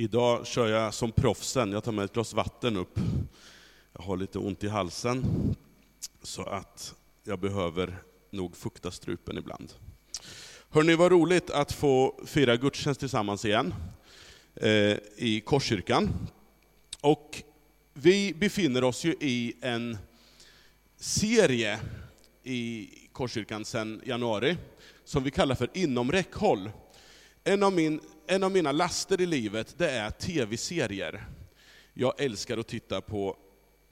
Idag kör jag som proffsen, jag tar med ett glas vatten upp. Jag har lite ont i halsen, så att jag behöver nog fukta strupen ibland. Hörni, vad roligt att få fira gudstjänst tillsammans igen eh, i Korskyrkan. Och vi befinner oss ju i en serie i Korskyrkan sedan januari, som vi kallar för Inom räckhåll. En av, min, en av mina laster i livet, det är tv-serier. Jag älskar att titta på,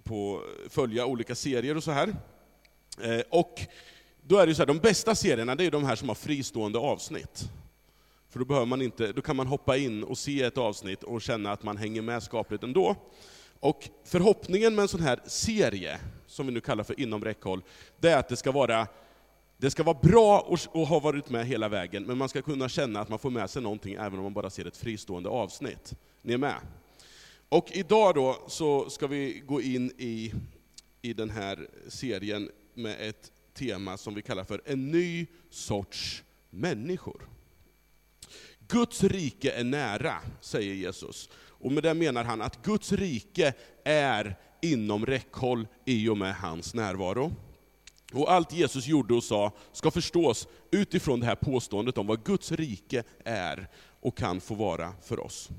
på, följa olika serier och så här. Eh, och då är det så här, de bästa serierna, det är de här som har fristående avsnitt. För då, behöver man inte, då kan man hoppa in och se ett avsnitt och känna att man hänger med skapligt ändå. Och förhoppningen med en sån här serie, som vi nu kallar för Inom räckhåll, det är att det ska vara det ska vara bra att ha varit med hela vägen, men man ska kunna känna att man får med sig någonting även om man bara ser ett fristående avsnitt. Ni är med? Och idag då så ska vi gå in i, i den här serien med ett tema som vi kallar för en ny sorts människor. Guds rike är nära, säger Jesus. Och med det menar han att Guds rike är inom räckhåll i och med hans närvaro. Och allt Jesus gjorde och sa ska förstås utifrån det här påståendet om vad Guds rike är och kan få vara för oss.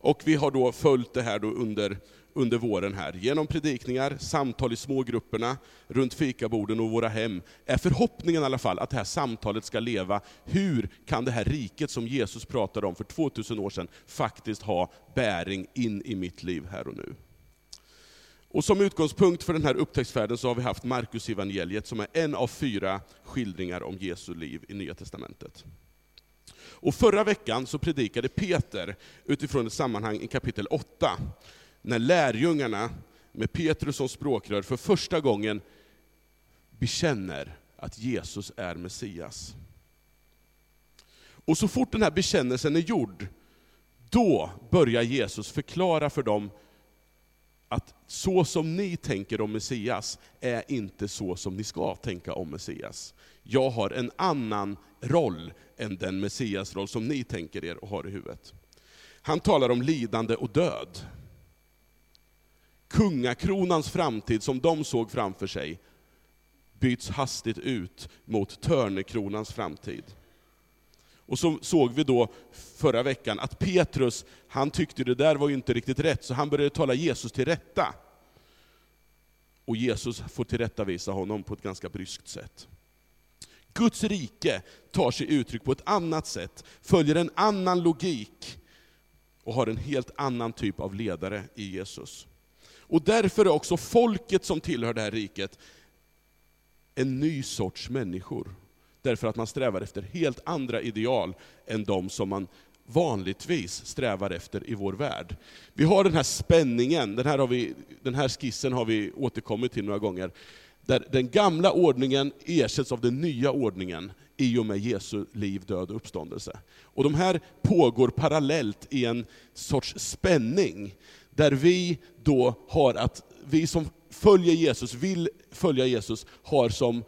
Och vi har då följt det här då under, under våren här. Genom predikningar, samtal i smågrupperna, runt fikaborden och våra hem, är förhoppningen i alla fall att det här samtalet ska leva. Hur kan det här riket som Jesus pratade om för 2000 år sedan faktiskt ha bäring in i mitt liv här och nu? Och som utgångspunkt för den här upptäcktsfärden så har vi haft Markus evangeliet som är en av fyra skildringar om Jesu liv i Nya Testamentet. Och förra veckan så predikade Peter utifrån ett sammanhang i kapitel 8, när lärjungarna med Petrus som språkrör för första gången bekänner att Jesus är Messias. Och så fort den här bekännelsen är gjord, då börjar Jesus förklara för dem att så som ni tänker om Messias är inte så som ni ska tänka om Messias. Jag har en annan roll än den Messias-roll som ni tänker er och har i huvudet. Han talar om lidande och död. Kungakronans framtid som de såg framför sig byts hastigt ut mot törnekronans framtid. Och så såg vi då förra veckan att Petrus, han tyckte det där var ju inte riktigt rätt, så han började tala Jesus till rätta. Och Jesus får tillrättavisa honom på ett ganska bryskt sätt. Guds rike tar sig uttryck på ett annat sätt, följer en annan logik och har en helt annan typ av ledare i Jesus. Och därför är också folket som tillhör det här riket en ny sorts människor därför att man strävar efter helt andra ideal än de som man vanligtvis strävar efter i vår värld. Vi har den här spänningen, den här, har vi, den här skissen har vi återkommit till några gånger, där den gamla ordningen ersätts av den nya ordningen i och med Jesu liv, död och uppståndelse. Och de här pågår parallellt i en sorts spänning, där vi då har att, vi som följer Jesus, vill följa Jesus, har som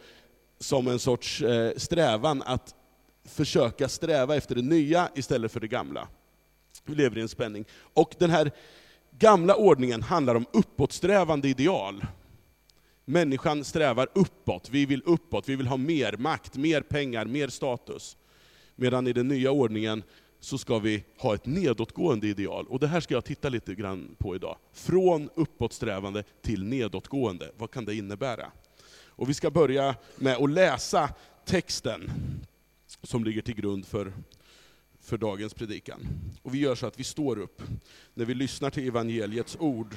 som en sorts eh, strävan att försöka sträva efter det nya istället för det gamla. Vi lever i en spänning. Och den här gamla ordningen handlar om uppåtsträvande ideal. Människan strävar uppåt, vi vill uppåt, vi vill ha mer makt, mer pengar, mer status. Medan i den nya ordningen så ska vi ha ett nedåtgående ideal. Och det här ska jag titta lite grann på idag. Från uppåtsträvande till nedåtgående, vad kan det innebära? Och vi ska börja med att läsa texten som ligger till grund för, för dagens predikan. Och vi gör så att vi står upp när vi lyssnar till evangeliets ord.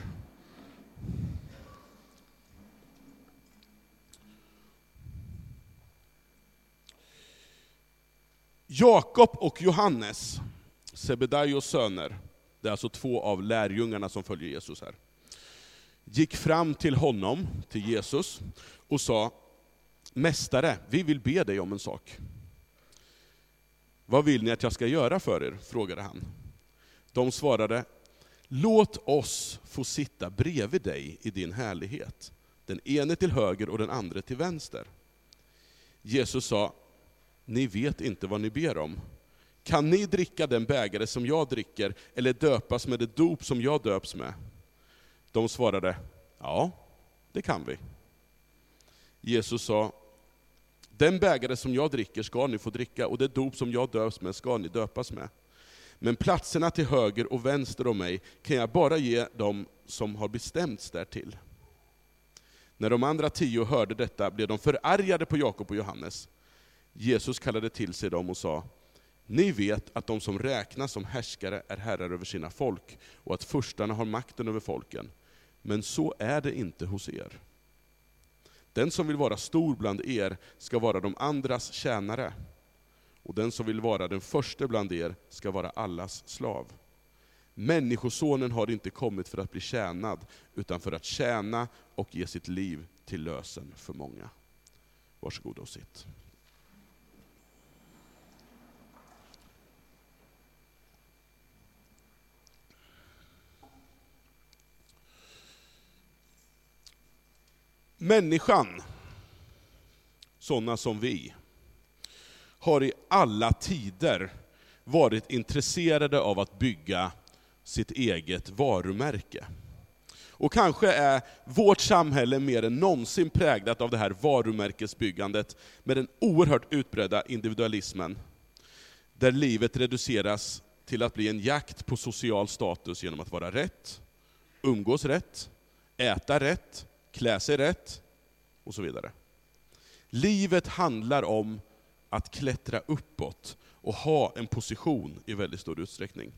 Jakob och Johannes, Sebedaios söner, det är alltså två av lärjungarna som följer Jesus här, gick fram till honom, till Jesus, och sa, Mästare, vi vill be dig om en sak. Vad vill ni att jag ska göra för er? frågade han. De svarade, Låt oss få sitta bredvid dig i din härlighet, den ene till höger och den andra till vänster. Jesus sa, Ni vet inte vad ni ber om. kan ni dricka den bägare som jag dricker, eller döpas med det dop som jag döps med? De svarade, ja, det kan vi. Jesus sa, den bägare som jag dricker ska ni få dricka, och det dop som jag döps med ska ni döpas med. Men platserna till höger och vänster om mig kan jag bara ge dem som har bestämts därtill. När de andra tio hörde detta blev de förargade på Jakob och Johannes. Jesus kallade till sig dem och sa, ni vet att de som räknas som härskare är herrar över sina folk, och att furstarna har makten över folken. Men så är det inte hos er. Den som vill vara stor bland er ska vara de andras tjänare, och den som vill vara den första bland er ska vara allas slav. Människosonen har inte kommit för att bli tjänad, utan för att tjäna och ge sitt liv till lösen för många. Varsågod och sitt. Människan, sådana som vi, har i alla tider varit intresserade av att bygga sitt eget varumärke. Och kanske är vårt samhälle mer än någonsin präglat av det här varumärkesbyggandet med den oerhört utbredda individualismen, där livet reduceras till att bli en jakt på social status genom att vara rätt, umgås rätt, äta rätt, klä sig rätt och så vidare. Livet handlar om att klättra uppåt och ha en position i väldigt stor utsträckning.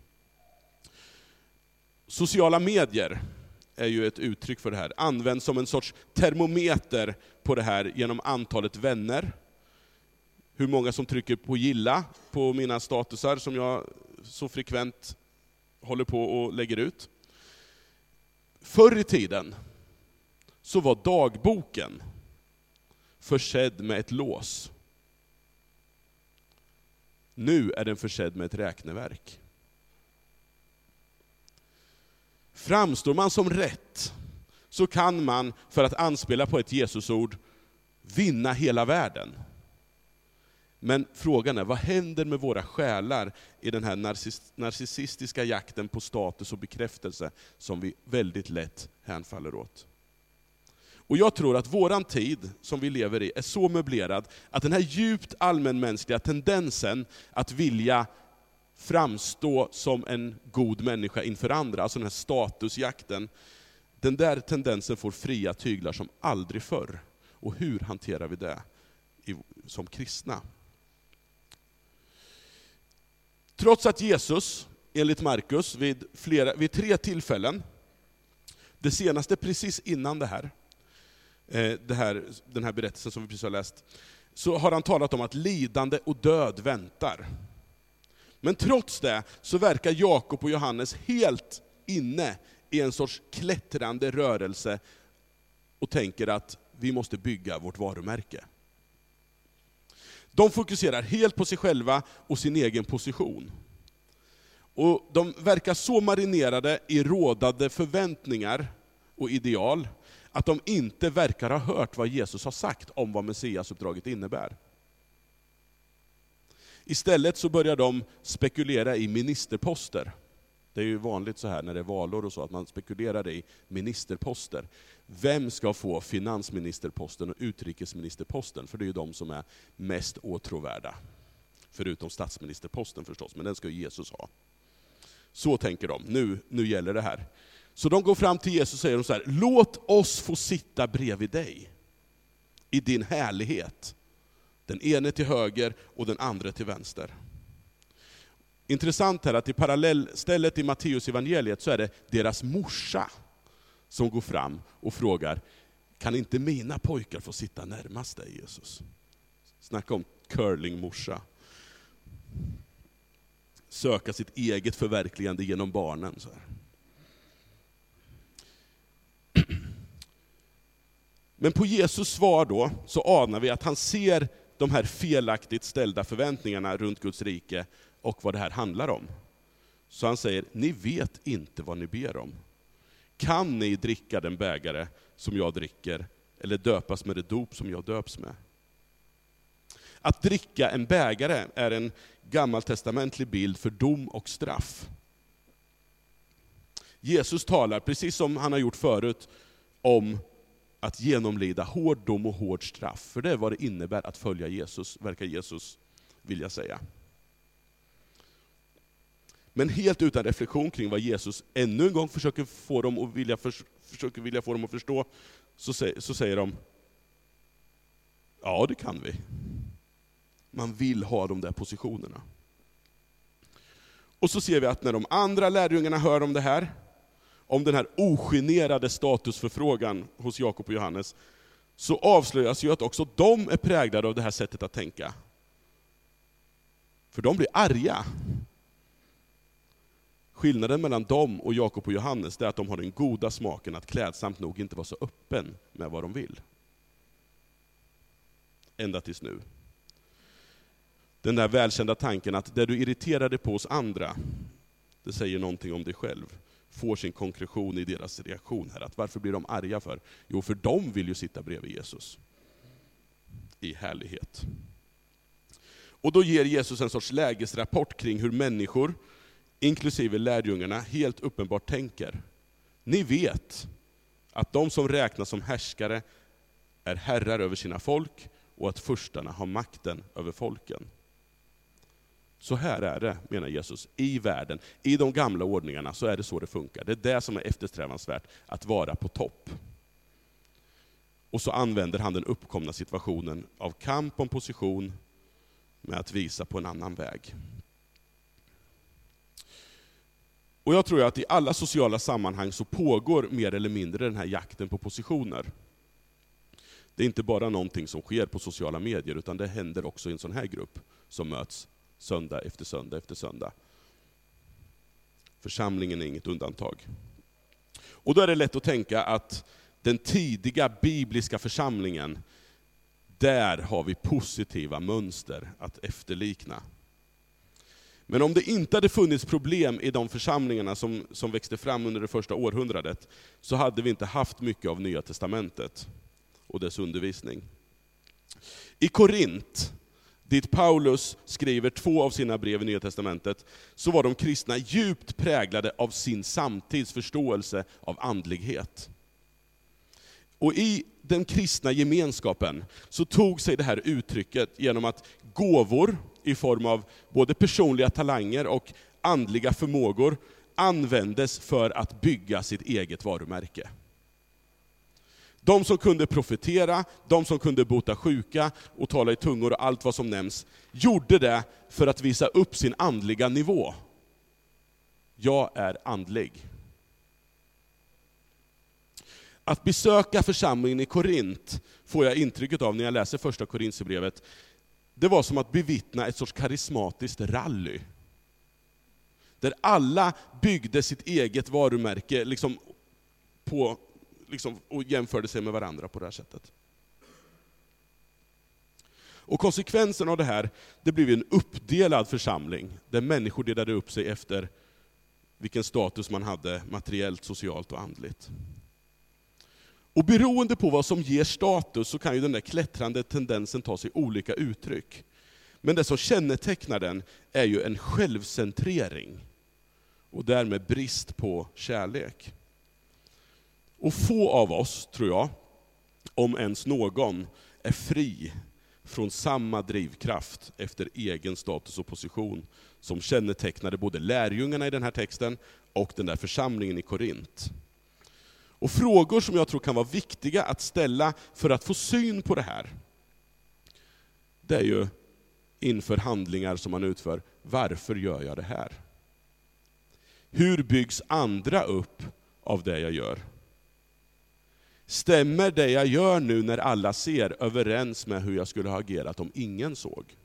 Sociala medier är ju ett uttryck för det här, används som en sorts termometer på det här genom antalet vänner, hur många som trycker på gilla på mina statusar som jag så frekvent håller på och lägger ut. Förr i tiden så var dagboken försedd med ett lås. Nu är den försedd med ett räkneverk. Framstår man som rätt, så kan man, för att anspela på ett Jesusord, vinna hela världen. Men frågan är, vad händer med våra själar i den här narcissistiska jakten på status och bekräftelse som vi väldigt lätt hänfaller åt? Och jag tror att våran tid, som vi lever i, är så möblerad att den här djupt allmänmänskliga tendensen att vilja framstå som en god människa inför andra, alltså den här statusjakten, den där tendensen får fria tyglar som aldrig förr. Och hur hanterar vi det som kristna? Trots att Jesus, enligt Markus, vid, flera, vid tre tillfällen, det senaste precis innan det här, Eh, här, den här berättelsen som vi precis har läst, så har han talat om att lidande och död väntar. Men trots det så verkar Jakob och Johannes helt inne i en sorts klättrande rörelse och tänker att vi måste bygga vårt varumärke. De fokuserar helt på sig själva och sin egen position. Och De verkar så marinerade i rådande förväntningar och ideal, att de inte verkar ha hört vad Jesus har sagt om vad Messiasuppdraget innebär. Istället så börjar de spekulera i ministerposter. Det är ju vanligt så här när det är valår och så, att man spekulerar i ministerposter. Vem ska få finansministerposten och utrikesministerposten? För det är ju de som är mest åtråvärda. Förutom statsministerposten förstås, men den ska Jesus ha. Så tänker de, nu, nu gäller det här. Så de går fram till Jesus och säger så här, låt oss få sitta bredvid dig i din härlighet. Den ene till höger och den andra till vänster. Intressant här att i parallellstället i Matteus evangeliet så är det deras morsa som går fram och frågar, kan inte mina pojkar få sitta närmast dig Jesus? Snacka om curlingmorsa. Söka sitt eget förverkligande genom barnen. Så här. Men på Jesus svar då, så anar vi att han ser de här felaktigt ställda förväntningarna runt Guds rike och vad det här handlar om. Så han säger, ni vet inte vad ni ber om. Kan ni dricka den bägare som jag dricker, eller döpas med det dop som jag döps med? Att dricka en bägare är en gammaltestamentlig bild för dom och straff. Jesus talar, precis som han har gjort förut, om att genomlida hård dom och hård straff. För det är vad det innebär att följa Jesus, verkar Jesus vilja säga. Men helt utan reflektion kring vad Jesus ännu en gång försöker få dem att vilja, för, försöker vilja få dem att förstå, så, så säger de, ja det kan vi. Man vill ha de där positionerna. Och så ser vi att när de andra lärjungarna hör om det här, om den här ogenerade statusförfrågan hos Jakob och Johannes, så avslöjas ju att också de är präglade av det här sättet att tänka. För de blir arga. Skillnaden mellan dem och Jakob och Johannes är att de har den goda smaken att klädsamt nog inte vara så öppen med vad de vill. Ända tills nu. Den där välkända tanken att det du irriterar dig på hos andra, det säger någonting om dig själv får sin konkretion i deras reaktion här. Att varför blir de arga för? Jo, för de vill ju sitta bredvid Jesus. I härlighet. Och då ger Jesus en sorts lägesrapport kring hur människor, inklusive lärjungarna, helt uppenbart tänker. Ni vet att de som räknas som härskare är herrar över sina folk och att förstarna har makten över folken. Så här är det, menar Jesus, i världen. I de gamla ordningarna så är det så det funkar. Det är det som är eftersträvansvärt, att vara på topp. Och så använder han den uppkomna situationen av kamp om position med att visa på en annan väg. Och jag tror att i alla sociala sammanhang så pågår mer eller mindre den här jakten på positioner. Det är inte bara någonting som sker på sociala medier, utan det händer också i en sån här grupp som möts söndag efter söndag efter söndag. Församlingen är inget undantag. Och då är det lätt att tänka att den tidiga bibliska församlingen, där har vi positiva mönster att efterlikna. Men om det inte hade funnits problem i de församlingarna som, som växte fram under det första århundradet, så hade vi inte haft mycket av Nya Testamentet och dess undervisning. I Korint dit Paulus skriver två av sina brev i Nya Testamentet, så var de kristna djupt präglade av sin samtids förståelse av andlighet. Och i den kristna gemenskapen så tog sig det här uttrycket genom att gåvor i form av både personliga talanger och andliga förmågor användes för att bygga sitt eget varumärke. De som kunde profetera, de som kunde bota sjuka och tala i tungor och allt vad som nämns, gjorde det för att visa upp sin andliga nivå. Jag är andlig. Att besöka församlingen i Korint, får jag intrycket av när jag läser första Korintierbrevet, det var som att bevittna ett sorts karismatiskt rally. Där alla byggde sitt eget varumärke liksom på liksom, och jämförde sig med varandra på det här sättet. Och konsekvensen av det här, det blev en uppdelad församling, där människor delade upp sig efter vilken status man hade materiellt, socialt och andligt. Och beroende på vad som ger status så kan ju den där klättrande tendensen ta sig olika uttryck. Men det som kännetecknar den är ju en självcentrering, och därmed brist på kärlek. Och få av oss, tror jag, om ens någon, är fri från samma drivkraft efter egen status och position som kännetecknade både lärjungarna i den här texten och den där församlingen i Korint. Och frågor som jag tror kan vara viktiga att ställa för att få syn på det här, det är ju inför handlingar som man utför, varför gör jag det här? Hur byggs andra upp av det jag gör? Stämmer det jag gör nu när alla ser överens med hur jag skulle ha agerat om ingen såg?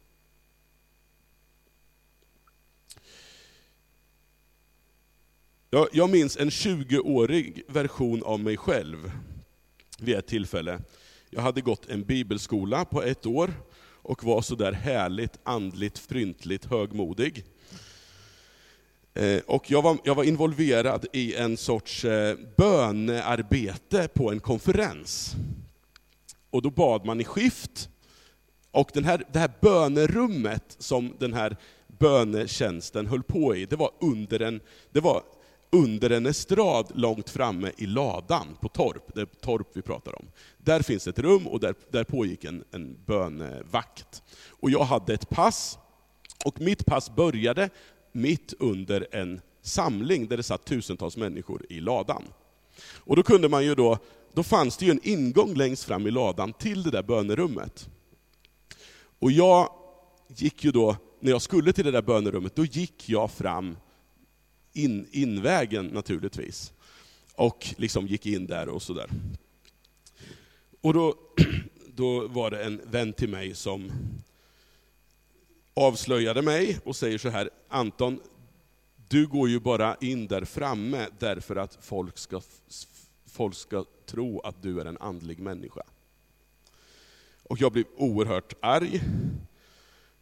Jag, minns en 20-årig version av mig själv vid ett tillfälle. Jag hade gått en bibelskola på ett år och var så där härligt andligt, fryntligt högmodig. Eh, och jag var, jag var involverad i en sorts eh, bönearbete på en konferens. Och då bad man i skift, Och den här, det här bönerummet som den här bönetjänsten höll på i, det var under en, det var under en estrad långt framme i ladan på Torp, det är Torp vi pratar om. Där finns ett rum och där, där pågick en, en bönevakt. Och jag hade ett pass, och mitt pass började mitt under en samling där det satt tusentals människor i ladan. Och då kunde man ju då, då fanns det ju en ingång längst fram i ladan till det där bönerummet. Och jag gick ju då, när jag skulle till det där bönerummet, då gick jag fram in, invägen naturligtvis. Och liksom gick in där och sådär. Och då, då var det en vän till mig som avslöjade mig och säger så här, Anton, du går ju bara in där framme därför att folk ska, folk ska tro att du är en andlig människa. Och jag blev oerhört arg,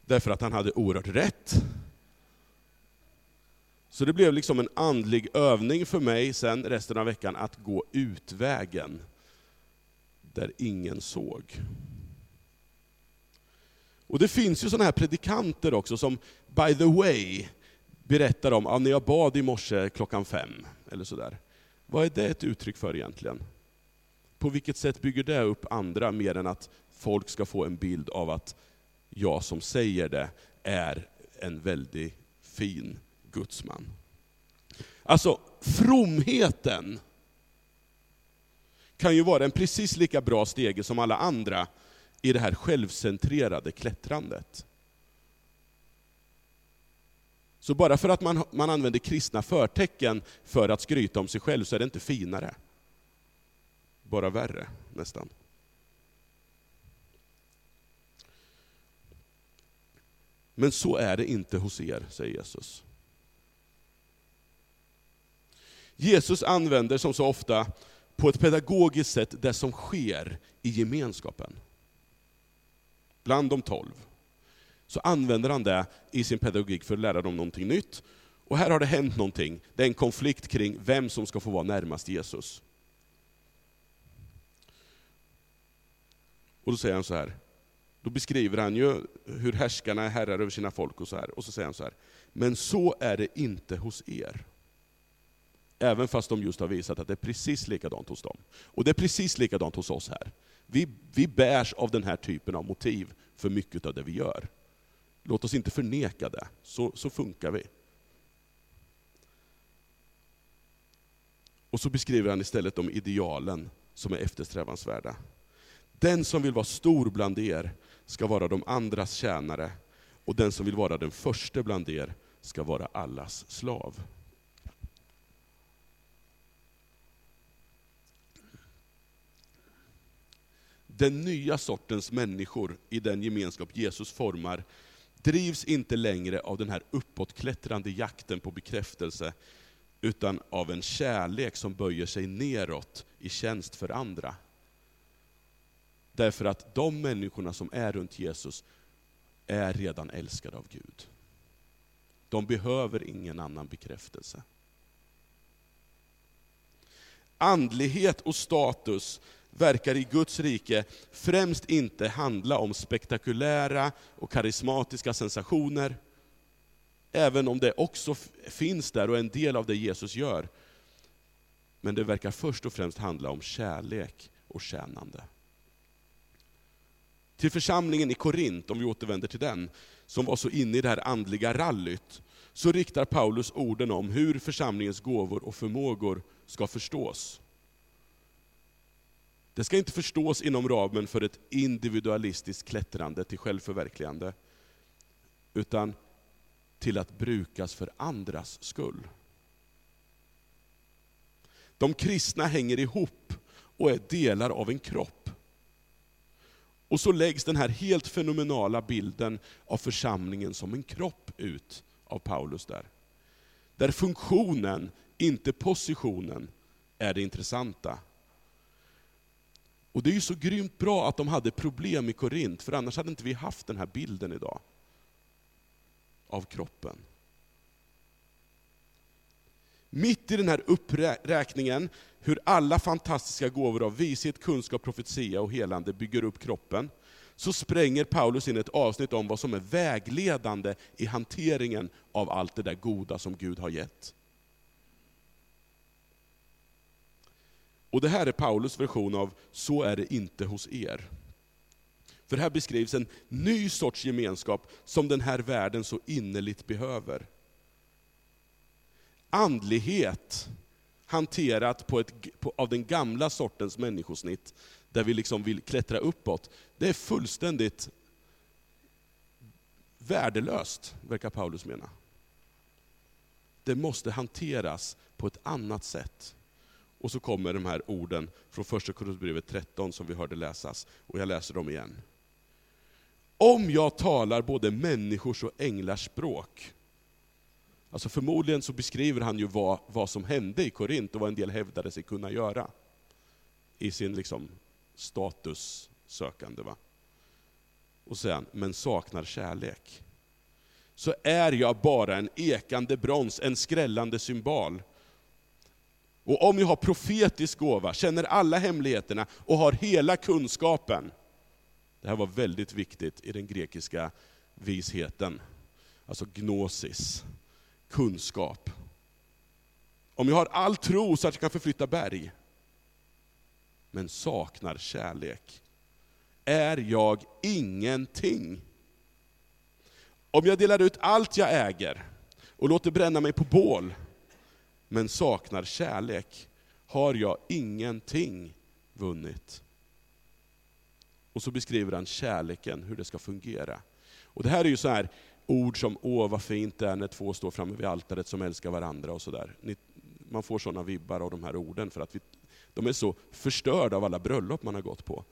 därför att han hade oerhört rätt. Så det blev liksom en andlig övning för mig sen resten av veckan att gå utvägen, där ingen såg. Och det finns ju sådana här predikanter också som, by the way, berättar om, när jag bad i morse klockan fem, eller sådär. Vad är det ett uttryck för egentligen? På vilket sätt bygger det upp andra, mer än att folk ska få en bild av att jag som säger det är en väldigt fin gudsman. Alltså, fromheten kan ju vara en precis lika bra stege som alla andra i det här självcentrerade klättrandet. Så bara för att man, man använder kristna förtecken för att skryta om sig själv så är det inte finare. Bara värre, nästan. Men så är det inte hos er, säger Jesus. Jesus använder som så ofta på ett pedagogiskt sätt det som sker i gemenskapen. Bland de tolv. Så använder han det i sin pedagogik för att lära dem någonting nytt. Och här har det hänt någonting. Det är en konflikt kring vem som ska få vara närmast Jesus. Och då säger han så här, då beskriver han ju hur härskarna är herrar över sina folk och så här. Och så säger han så här, men så är det inte hos er. Även fast de just har visat att det är precis likadant hos dem. Och det är precis likadant hos oss här. Vi, vi bärs av den här typen av motiv för mycket av det vi gör. Låt oss inte förneka det, så, så funkar vi. Och så beskriver han istället de idealen som är eftersträvansvärda. Den som vill vara stor bland er ska vara de andras tjänare, och den som vill vara den första bland er ska vara allas slav. Den nya sortens människor i den gemenskap Jesus formar drivs inte längre av den här uppåtklättrande jakten på bekräftelse, utan av en kärlek som böjer sig neråt i tjänst för andra. Därför att de människorna som är runt Jesus är redan älskade av Gud. De behöver ingen annan bekräftelse. Andlighet och status verkar i Guds rike främst inte handla om spektakulära och karismatiska sensationer, även om det också finns där och är en del av det Jesus gör. Men det verkar först och främst handla om kärlek och tjänande. Till församlingen i Korint, om vi återvänder till den, som var så inne i det här andliga rallyt, så riktar Paulus orden om hur församlingens gåvor och förmågor ska förstås. Det ska inte förstås inom ramen för ett individualistiskt klättrande till självförverkligande, utan till att brukas för andras skull. De kristna hänger ihop och är delar av en kropp. Och så läggs den här helt fenomenala bilden av församlingen som en kropp ut av Paulus där. Där funktionen, inte positionen, är det intressanta. Och det är ju så grymt bra att de hade problem i Korint, för annars hade inte vi haft den här bilden idag. Av kroppen. Mitt i den här uppräkningen, hur alla fantastiska gåvor av vishet, kunskap, profetia och helande bygger upp kroppen, så spränger Paulus in ett avsnitt om vad som är vägledande i hanteringen av allt det där goda som Gud har gett. Och det här är Paulus version av Så är det inte hos er. För här beskrivs en ny sorts gemenskap som den här världen så innerligt behöver. Andlighet hanterat på ett, på, av den gamla sortens människosnitt, där vi liksom vill klättra uppåt, det är fullständigt värdelöst, verkar Paulus mena. Det måste hanteras på ett annat sätt. Och så kommer de här orden från första Korinthierbrevet 13 som vi hörde läsas, och jag läser dem igen. Om jag talar både människors och änglars språk, Alltså förmodligen så beskriver han ju vad, vad som hände i Korint och vad en del hävdade sig kunna göra. I sin liksom statussökande. Va? Och sen, men saknar kärlek. Så är jag bara en ekande brons, en skrällande symbol. Och om jag har profetisk gåva, känner alla hemligheterna och har hela kunskapen. Det här var väldigt viktigt i den grekiska visheten, alltså gnosis kunskap. Om jag har all tro så att jag kan förflytta berg, men saknar kärlek, är jag ingenting. Om jag delar ut allt jag äger och låter bränna mig på bål, men saknar kärlek, har jag ingenting vunnit. Och så beskriver han kärleken, hur det ska fungera. Och Det här är ju så här ord som åh vad fint det är när två står framme vid altaret som älskar varandra och sådär. Man får sådana vibbar av de här orden för att vi, de är så förstörda av alla bröllop man har gått på.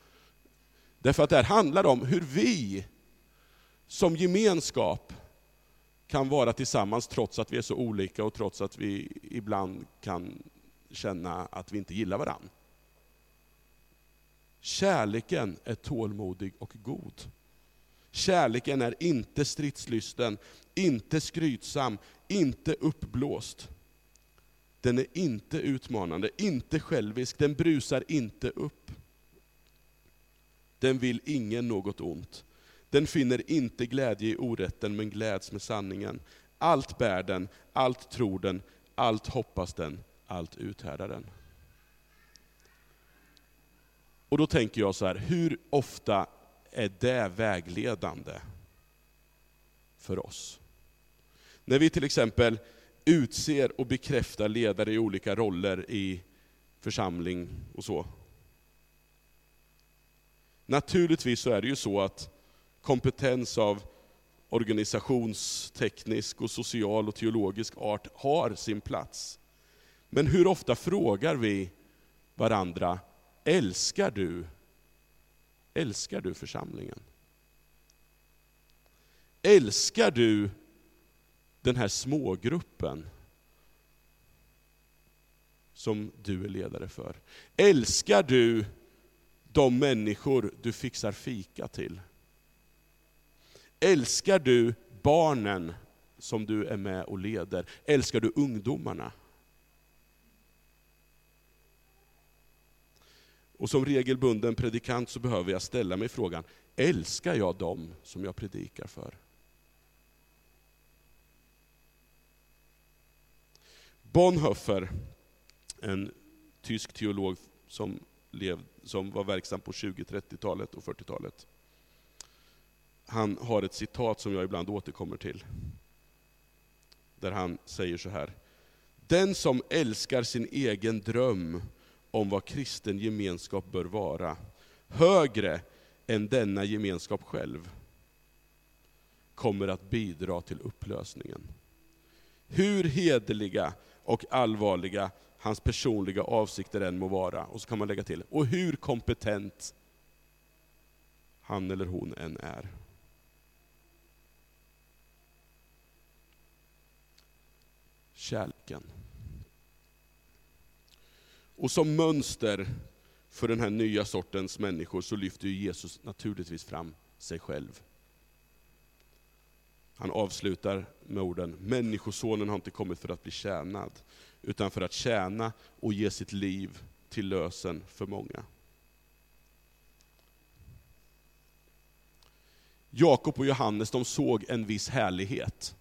Därför att det här handlar om hur vi som gemenskap kan vara tillsammans trots att vi är så olika och trots att vi ibland kan känna att vi inte gillar varandra. Kärleken är tålmodig och god. Kärleken är inte stridslysten, inte skrytsam, inte uppblåst. Den är inte utmanande, inte självisk, den brusar inte upp. Den vill ingen något ont. Den finner inte glädje i orätten, men gläds med sanningen. Allt bär den, allt tror den, allt hoppas den, allt uthärdar den. Och då tänker jag så här, hur ofta är det vägledande för oss. När vi till exempel utser och bekräftar ledare i olika roller i församling och så. Naturligtvis så är det ju så att kompetens av organisationsteknisk, och social och teologisk art har sin plats. Men hur ofta frågar vi varandra, älskar du Älskar du församlingen? Älskar du den här smågruppen som du är ledare för? Älskar du de människor du fixar fika till? Älskar du barnen som du är med och leder? Älskar du ungdomarna? Och som regelbunden predikant så behöver jag ställa mig frågan, älskar jag dem som jag predikar för? Bonhoeffer, en tysk teolog som, lev, som var verksam på 20-, 30-talet och 40-talet. Han har ett citat som jag ibland återkommer till. Där han säger så här. Den som älskar sin egen dröm om vad kristen gemenskap bör vara, högre än denna gemenskap själv, kommer att bidra till upplösningen. Hur hederliga och allvarliga hans personliga avsikter än må vara, och så kan man lägga till, och hur kompetent han eller hon än är. Kärleken. Och som mönster för den här nya sortens människor så lyfter Jesus naturligtvis fram sig själv. Han avslutar med orden, Människosonen har inte kommit för att bli tjänad, utan för att tjäna och ge sitt liv till lösen för många. Jakob och Johannes de såg en viss härlighet.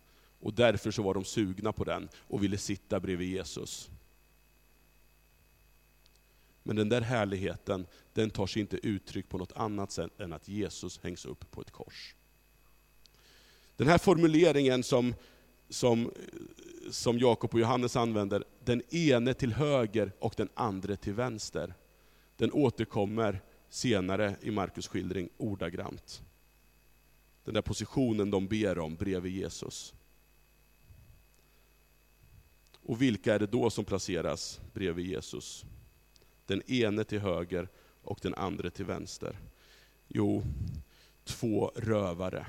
Och därför så var de sugna på den och ville sitta bredvid Jesus. Men den där härligheten, den tar sig inte uttryck på något annat sätt än att Jesus hängs upp på ett kors. Den här formuleringen som, som, som Jakob och Johannes använder, den ene till höger och den andra till vänster, den återkommer senare i Markus skildring ordagrant. Den där positionen de ber om bredvid Jesus. Och vilka är det då som placeras bredvid Jesus? Den ene till höger och den andra till vänster. Jo, två rövare.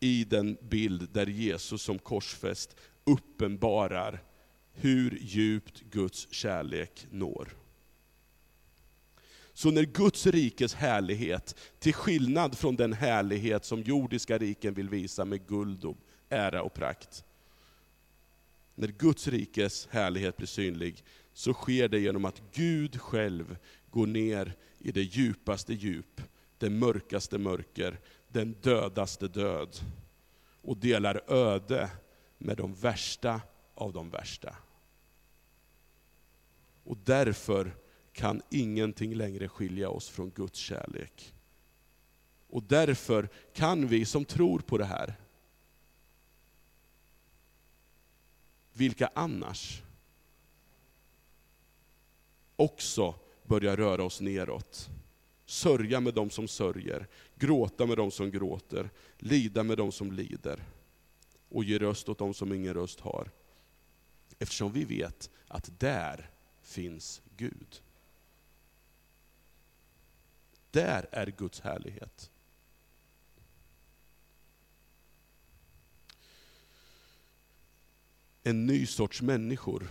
I den bild där Jesus som korsfäst uppenbarar hur djupt Guds kärlek når. Så när Guds rikes härlighet, till skillnad från den härlighet som jordiska riken vill visa med guld, och ära och prakt, när Guds rikes härlighet blir synlig, så sker det genom att Gud själv går ner i det djupaste djup, det mörkaste mörker, den dödaste död, och delar öde med de värsta av de värsta. Och därför kan ingenting längre skilja oss från Guds kärlek. Och därför kan vi som tror på det här, vilka annars? Också börjar röra oss neråt. Sörja med dem som sörjer, gråta med dem som gråter, lida med dem som lider. Och ge röst åt dem som ingen röst har. Eftersom vi vet att där finns Gud. Där är Guds härlighet. En ny sorts människor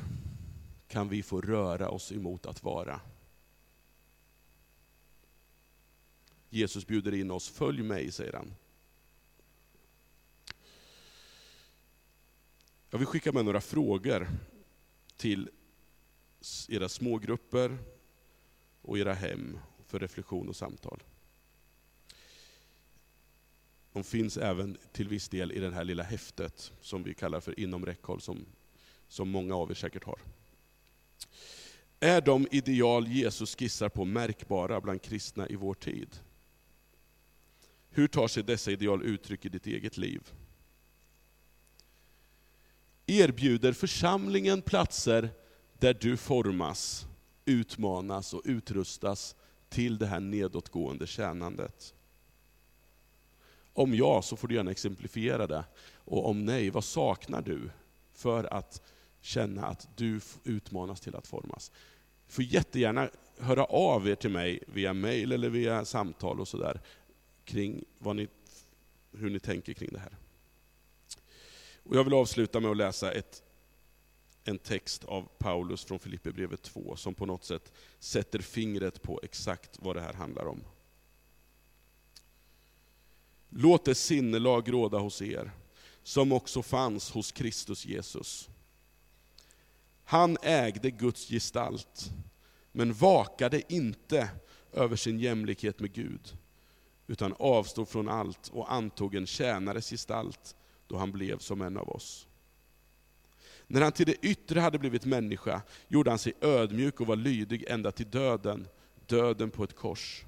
kan vi få röra oss emot att vara. Jesus bjuder in oss, följ mig, säger han. Jag vill skicka med några frågor till era smågrupper och era hem för reflektion och samtal. De finns även till viss del i det här lilla häftet som vi kallar för Inom räckhåll, som, som många av er säkert har. Är de ideal Jesus skissar på märkbara bland kristna i vår tid? Hur tar sig dessa ideal uttryck i ditt eget liv? Erbjuder församlingen platser där du formas, utmanas och utrustas till det här nedåtgående tjänandet? Om ja, så får du gärna exemplifiera det. Och om nej, vad saknar du för att känna att du utmanas till att formas? Du får jättegärna höra av er till mig via mail eller via samtal och sådär kring vad ni, hur ni tänker kring det här. Och jag vill avsluta med att läsa ett en text av Paulus från Filipperbrevet 2, som på något sätt sätter fingret på exakt vad det här handlar om. Låt det sinnelag råda hos er, som också fanns hos Kristus Jesus. Han ägde Guds gestalt, men vakade inte över sin jämlikhet med Gud, utan avstod från allt och antog en tjänares gestalt då han blev som en av oss. När han till det yttre hade blivit människa gjorde han sig ödmjuk och var lydig ända till döden, döden på ett kors.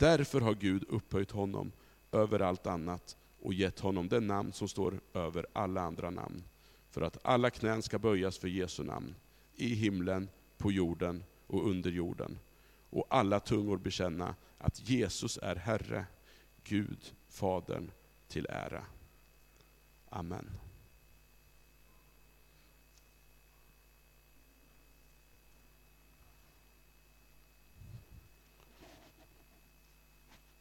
Därför har Gud upphöjt honom över allt annat och gett honom det namn som står över alla andra namn. För att alla knän ska böjas för Jesu namn, i himlen, på jorden och under jorden. Och alla tungor bekänna att Jesus är Herre, Gud, Fadern, till ära. Amen.